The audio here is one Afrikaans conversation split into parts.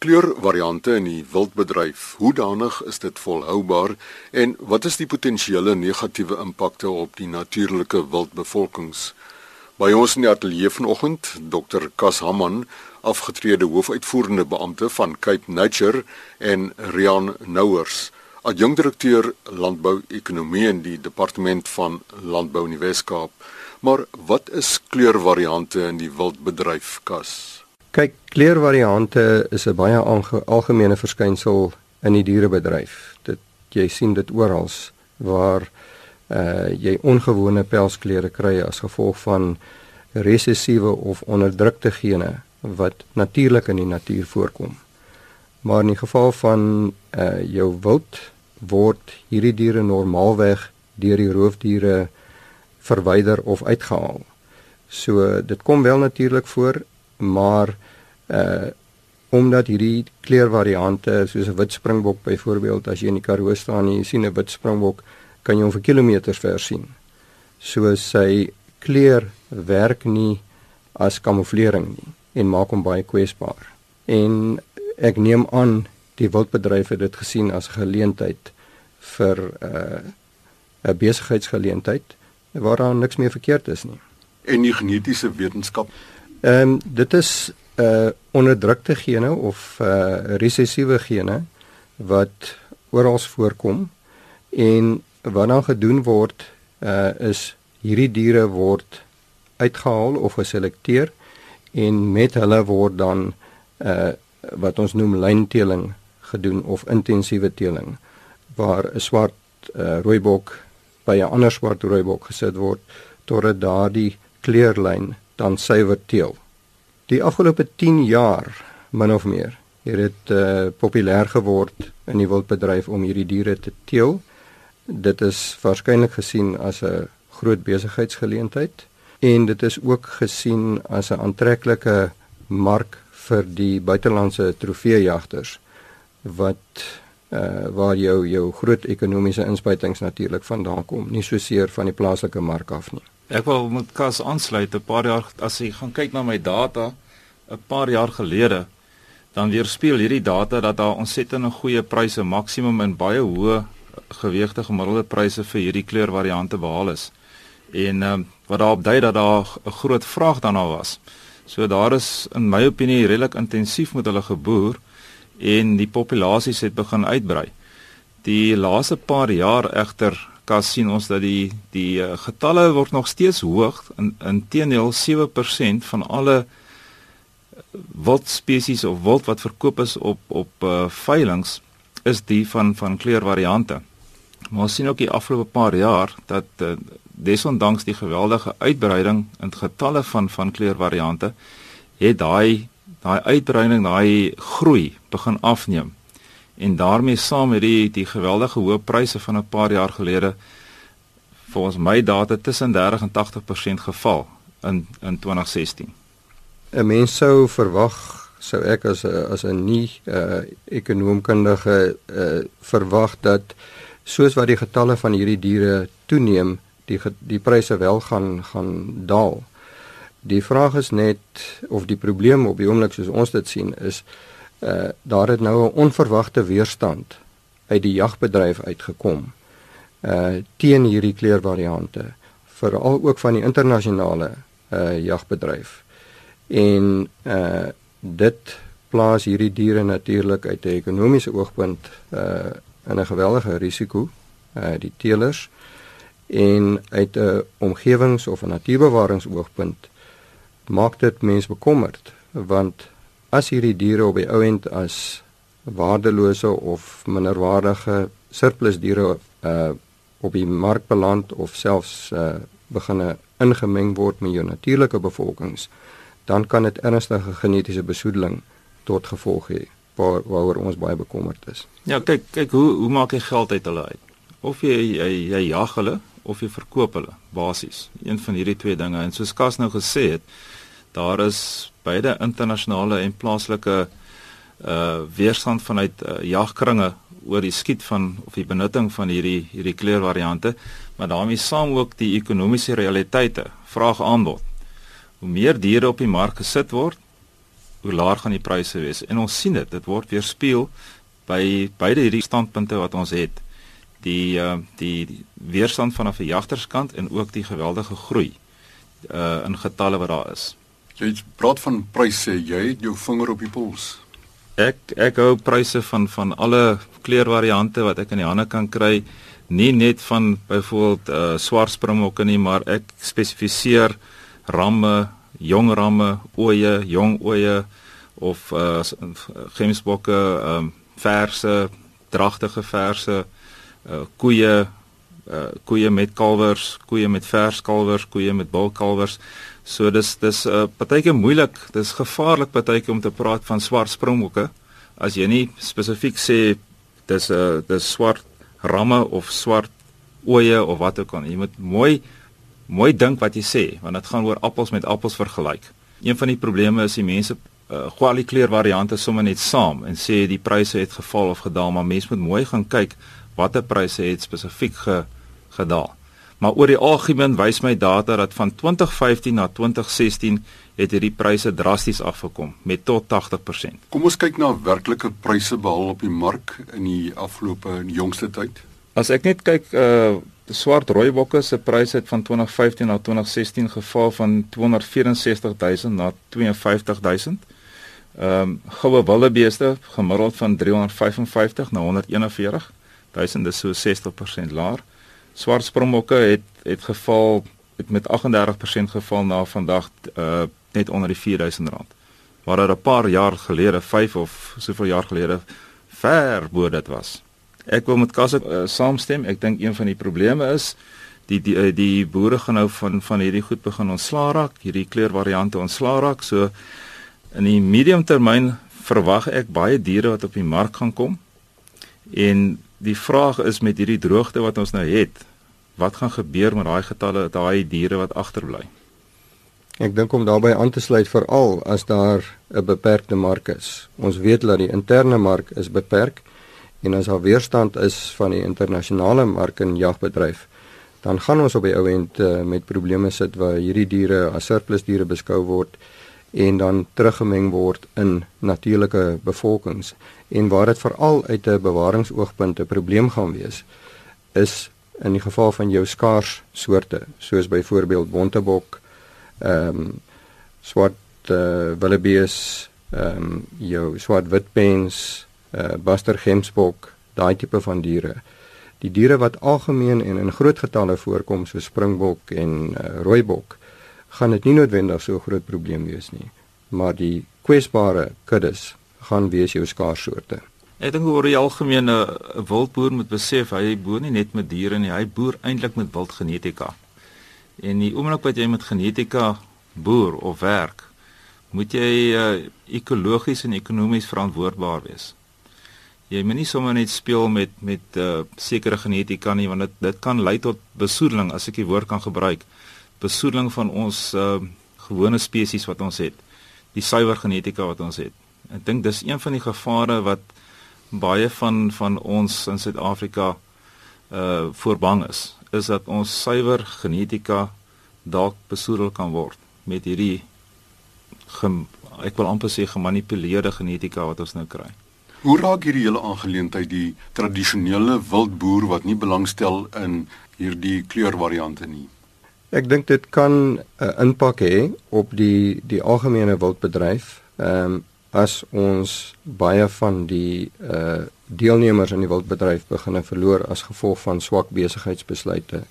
kleurvariante in die wildbedryf. Hoe danig is dit volhoubaar en wat is die potensiële negatiewe impakte op die natuurlike wildbevolkings? By ons in die ateljee vanoggend, Dr. Kas Hamman, afgetrede hoofuitvoerende beampte van Cape Nature en Rian Nouers, adjunkdirekteur landbou-ekonomie in die departement van landbou in die Wes-Kaap. Maar wat is kleurvariante in die wildbedryf, Kas? Kyk, kleurvariante is 'n baie algemene verskynsel in die dierebedryf. Dit jy sien dit oral waar uh jy ongewone pelskleure kry as gevolg van resessiewe of onderdrukte gene wat natuurlik in die natuur voorkom. Maar in die geval van uh jou wild word hierdie diere normaalweg deur die roofdiere verwyder of uitgehaal. So dit kom wel natuurlik voor, maar uh omdat hierdie kleurvariante soos 'n wit springbok byvoorbeeld as jy in die Karoo staan en jy sien 'n wit springbok, kan jy hom vir kilometers ver sien. So sy kleur werk nie as kamouflering nie en maak hom baie kwesbaar. En ek neem aan die wildbedryf het dit gesien as 'n geleentheid vir uh 'n besigheidsgeleentheid waar daar niks meer verkeerd is nie. En die genetiese wetenskap Ehm um, dit is uh onderdrukte gene of uh resessiewe gene wat oral voorkom en wat dan gedoen word uh is hierdie diere word uitgehaal of geselekteer en met hulle word dan uh wat ons noem lynteeling gedoen of intensiewe teeling waar 'n swart uh, rooibok by 'n ander swart rooibok gesit word totdat daardie kleurlyn dan suiwer teel. Die afgelope 10 jaar min of meer het dit uh, populêr geword in die wildbedryf om hierdie diere te teel. Dit is waarskynlik gesien as 'n groot besigheidsgeleentheid en dit is ook gesien as 'n aantreklike mark vir die buitelandse trofeejagters wat uh waar jou jou groot ekonomiese inspuitings natuurlik vandaan kom, nie so seer van die plaaslike mark af nie. Ek wil met Kas aansluit 'n paar jaar as jy gaan kyk na my data 'n paar jaar gelede dan weerspieël hierdie data dat daar ontsettend goeie pryse maksimum en baie hoë gewegte gemiddelde pryse vir hierdie kleurvariante behaal is. En ehm um, wat daarop dui dat daar 'n groot vraag daarna was. So daar is in my opinie redelik intensief met hulle geboer en die populasies het begin uitbrei. Die laaste paar jaar egter kas sien ons dat die die uh, getalle word nog steeds hoog in inteendeel 7% van alle eh, wild spesies of wild wat verkoop is op op uh, veilinge is die van van kleurvariante. Maar ons sien ook die afgelope paar jaar dat uh, desondanks die geweldige uitbreiding in getalle van van kleurvariante het daai daai uitbreiding, daai groei begin afneem en daarmee saam met die die geweldige hoë pryse van 'n paar jaar gelede volgens my data tussen 30 en 80% geval in in 2016. 'n Mens sou verwag sou ek as 'n as 'n nie uh, ekonoomkundige uh, verwag dat soos wat die getalle van hierdie diere toeneem, die die pryse wel gaan gaan daal. Die vraag is net of die probleem op die oomblik soos ons dit sien is uh daar het nou 'n onverwagte weerstand uit die jagbedryf uitgekom uh teen hierdie kleurvariante veral ook van die internasionale uh jagbedryf. En uh dit plaas hierdie diere natuurlik uit 'n ekonomiese oogpunt uh in 'n geweldige risiko uh die teelers en uit 'n omgewings- of 'n natuurbewaringsoogpunt maak dit mense bekommerd want as hierdie diere op die ou end as waardelose of minderwaardige surplus diere uh op die mark beland of selfs uh beginne ingemeng word met jou natuurlike bevolkings dan kan dit ernstige genetiese besoedeling tot gevolg hê waar waaroor ons baie bekommerd is. Ja, kyk kyk hoe hoe maak jy geld uit hulle uit? Of jy jy, jy jag hulle of jy verkoop hulle basies. Een van hierdie twee dinge en soos Kas nou gesê het, daar is beide internasionale en plaaslike uh weerstand vanuit uh, jagkringe oor die skiet van of die benutting van hierdie hierdie kleurvariante, maar daarmee saam ook die ekonomiese realiteite, vraag aanbod. Hoe meer diere op die mark gesit word, hoe laag gaan die pryse wees? En ons sien dit, dit word weerspieël by beide hierdie standpunte wat ons het. Die uh die, die weerstand van 'n verjagterskant en ook die geweldige groei uh in getalle wat daar is. Jy praat van pryse, jy het jou vinger op die pols. Ek ek hou pryse van van alle kleurvariante wat ek in die hande kan kry, nie net van byvoorbeeld uh swart springbokke nie, maar ek spesifiseer ramme, jong ramme, oeye, jong oeye of uh gemsbokke, ehm um, verse, dragtige verse, uh koeie, uh koeie met kalwers, koeie met vers kalwers, koeie met bul kalwers. So dis dis 'n uh, partyke moeilik, dis gevaarlik partyke om te praat van swart springbokke as jy nie spesifiek sê dis 'n uh, dis swart ramme of swart oeye of wat ook al. Jy moet mooi mooi dink wat jy sê want dit gaan oor appels met appels vergelyk. Een van die probleme is die mense uh, gooi al die kleurvariante sommer net saam en sê die pryse het geval of gedaal, maar mense moet mooi gaan kyk watter pryse het spesifiek ge, gedaal. Maar oor die algemeen wys my data dat van 2015 na 2016 het hierdie pryse drasties afgekom met tot 80%. Kom ons kyk na werklike pryse behaal op die mark in die afgelope jongste tyd. As ek net kyk uh swart rooibokke se pryse het van 2015 na 2016 geval van 264000 na 52000. Ehm um, goue wildebeeste gemiddeld van 355 na 141000, dis so 60% laer. Swart springbokke het het geval het met 38% geval na vandag uh net onder die 4000 rand. Waar dit 'n paar jaar gelede, 5 of soveel jaar gelede ver bo dit was. Ek wil met Kasse uh, saamstem. Ek dink een van die probleme is die die uh, die boere gaan nou van van hierdie goed begin ontslaa raak, hierdie kleurvariante ontslaa raak. So in die medium termyn verwag ek baie diere wat op die mark gaan kom. En die vraag is met hierdie droogte wat ons nou het, wat gaan gebeur met daai getalle daai diere wat agterbly? Ek dink om daarbey aan te sluit veral as daar 'n beperkte mark is. Ons weet dat die interne mark is beperk en as daar weerstand is van die internasionale mark in jagbedryf, dan gaan ons op die ou end uh, met probleme sit waar hierdie diere as surplus diere beskou word en dan teruggemeng word in natuurlike bevolkings en waar dit veral uit 'n bewaringsoogpunt 'n probleem gaan wees is in die geval van jou skaars soorte soos byvoorbeeld bontebok ehm um, swart uh, wildebees ehm um, jou swart witpens uh Buster Gemsbok, daai tipe van diere. Die diere wat algemeen en in groot getalle voorkom so springbok en uh, rooibok, gaan dit nie noodwendig so 'n groot probleem wees nie, maar die kwesbare kuddes gaan wees jou skaarssoorte. Ek dink oor die algemeen 'n wildboer moet besef hy boer nie net met diere nie, hy boer eintlik met wildgenetika. En die oomblik wat jy met genetika boer of werk, moet jy uh, ekologies en ekonomies verantwoordbaar wees jy moet nie sommer net speel met met uh, sekere genetika nie want dit dit kan lei tot besoedeling as ek die woord kan gebruik besoedeling van ons uh, gewone spesies wat ons het die suiwer genetika wat ons het ek dink dis een van die gevare wat baie van van ons in Suid-Afrika uh voorbang is is dat ons suiwer genetika dalk besoedel kan word met hierdie gem, ek wil amper sê gemanipuleerde genetika wat ons nou kry. Hoe raak hierdie hele aangeleentheid die tradisionele wildboer wat nie belangstel in hierdie kleurvariante nie? Ek dink dit kan 'n uh, impak hê op die die algemene wildbedryf. Ehm um, as ons baie van die uh deelnemers in die wildbedryf begine verloor as gevolg van swak besigheidsbesluite.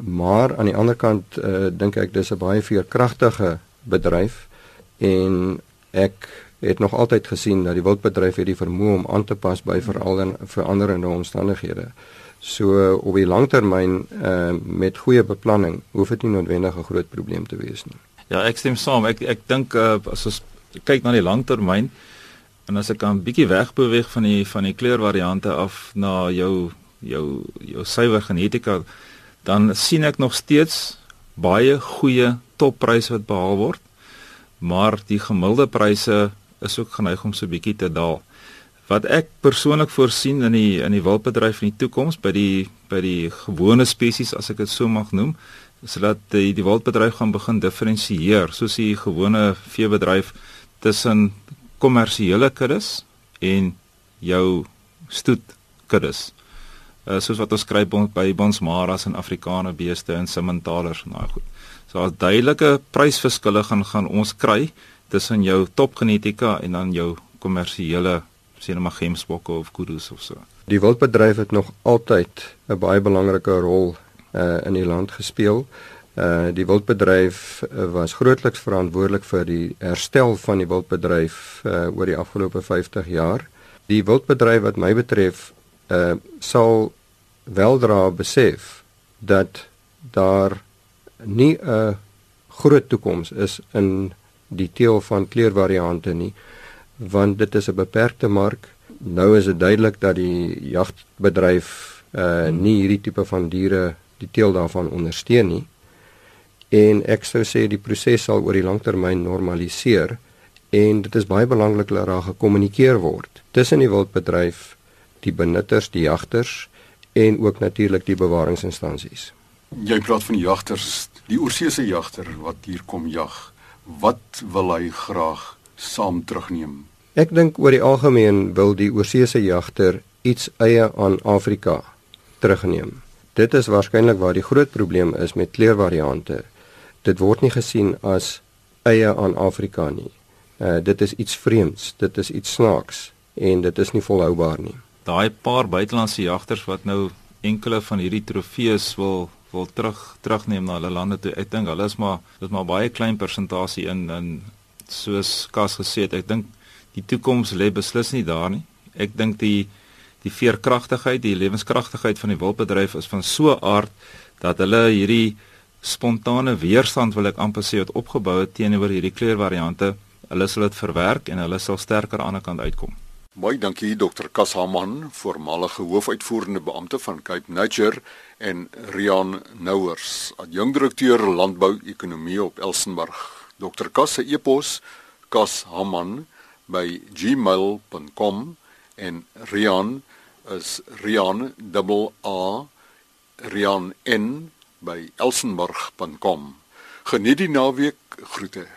Maar aan die ander kant uh dink ek dis 'n baie veerkragtige bedryf en ek het nog altyd gesien dat die wildbedryf hierdie vermoë om aan te pas by veranderende omstandighede. So op die langtermyn uh, met goeie beplanning hoef dit nie noodwendig 'n groot probleem te wees nie. Ja, ek stem saam. Ek ek dink uh, as ons kyk na die langtermyn en as ek kan bietjie wegbeweeg van die van die kleurvariante af na jou jou jou suiwer genetika dan sien ek nog steeds baie goeie toppryse wat behaal word maar die gemiddelde pryse is ook geneig om so bietjie te daal. Wat ek persoonlik voorsien in die in die wildbedryf in die toekoms by die by die gewone spesies as ek dit so mag noem, is dat die die wildbedryf gaan begin diferensieer soos die gewone veebedryf tussen kommersiële kuddes en jou stoet kuddes. Uh soos wat ons kry by Bonsmaras en Afrikaner beeste en Simmentalers en daai goed. So as duidelike prysverskille gaan gaan ons kry tussen jou topgenetika en dan jou kommersiële sien nou maar gemsbokke of kuddes of so. Die wildbedryf het nog altyd 'n baie belangrike rol uh in die land gespeel. Uh die wildbedryf uh, was grootliks verantwoordelik vir die herstel van die wildbedryf uh oor die afgelope 50 jaar. Die wildbedryf wat my betref uh sal weldra besef dat daar nie 'n groot toekoms is in die teel van kleurvariante nie want dit is 'n beperkte mark. Nou is dit duidelik dat die jagbedryf uh nie hierdie tipe van diere die teel daarvan ondersteun nie en ek sou sê die proses sal oor die langtermyn normaliseer en dit is baie belangrik dat daar gekommunikeer word tussen die wildbedryf, die benutters, die jagters en ook natuurlik die bewaringsinstansies. Jy praat van die jagters, die oorseese jagter wat hier kom jag. Wat wil hy graag saam terugneem? Ek dink oor die algemeen wil die oorseese jagter iets eie aan Afrika terugneem. Dit is waarskynlik waar die groot probleem is met kleurvariante dit word nie gesien as eie aan Afrika nie. Uh dit is iets vreemds, dit is iets snaaks en dit is nie volhoubaar nie. Daai paar buitelandse jagters wat nou enkele van hierdie trofees wil wil terug terugneem na hulle lande toe. Ek dink hulle is maar dis maar baie klein persentasie in in soos Kas gesê het. Ek dink die toekoms lê beslis nie daar nie. Ek dink die die veerkragtigheid, die lewenskragtigheid van die wildbedryf is van so 'n aard dat hulle hierdie spontane weerstand wil ek amper sê wat opgebou het teenoor hierdie kleurvariante. Hulle sal dit verwerk en hulle sal sterker aan die ander kant uitkom. Baie dankie Dr. Kashaman, voormalige hoofuitvoerende beampte van Cape Nature en Rian Nouers, adjunkdirekteur landbou-ekonomie op Elsenburg. Dr. Kas se e-pos kashaman@gmail.com en Rian is Rian double A Rian N by elsenburg.com. Geniet die naweek groete.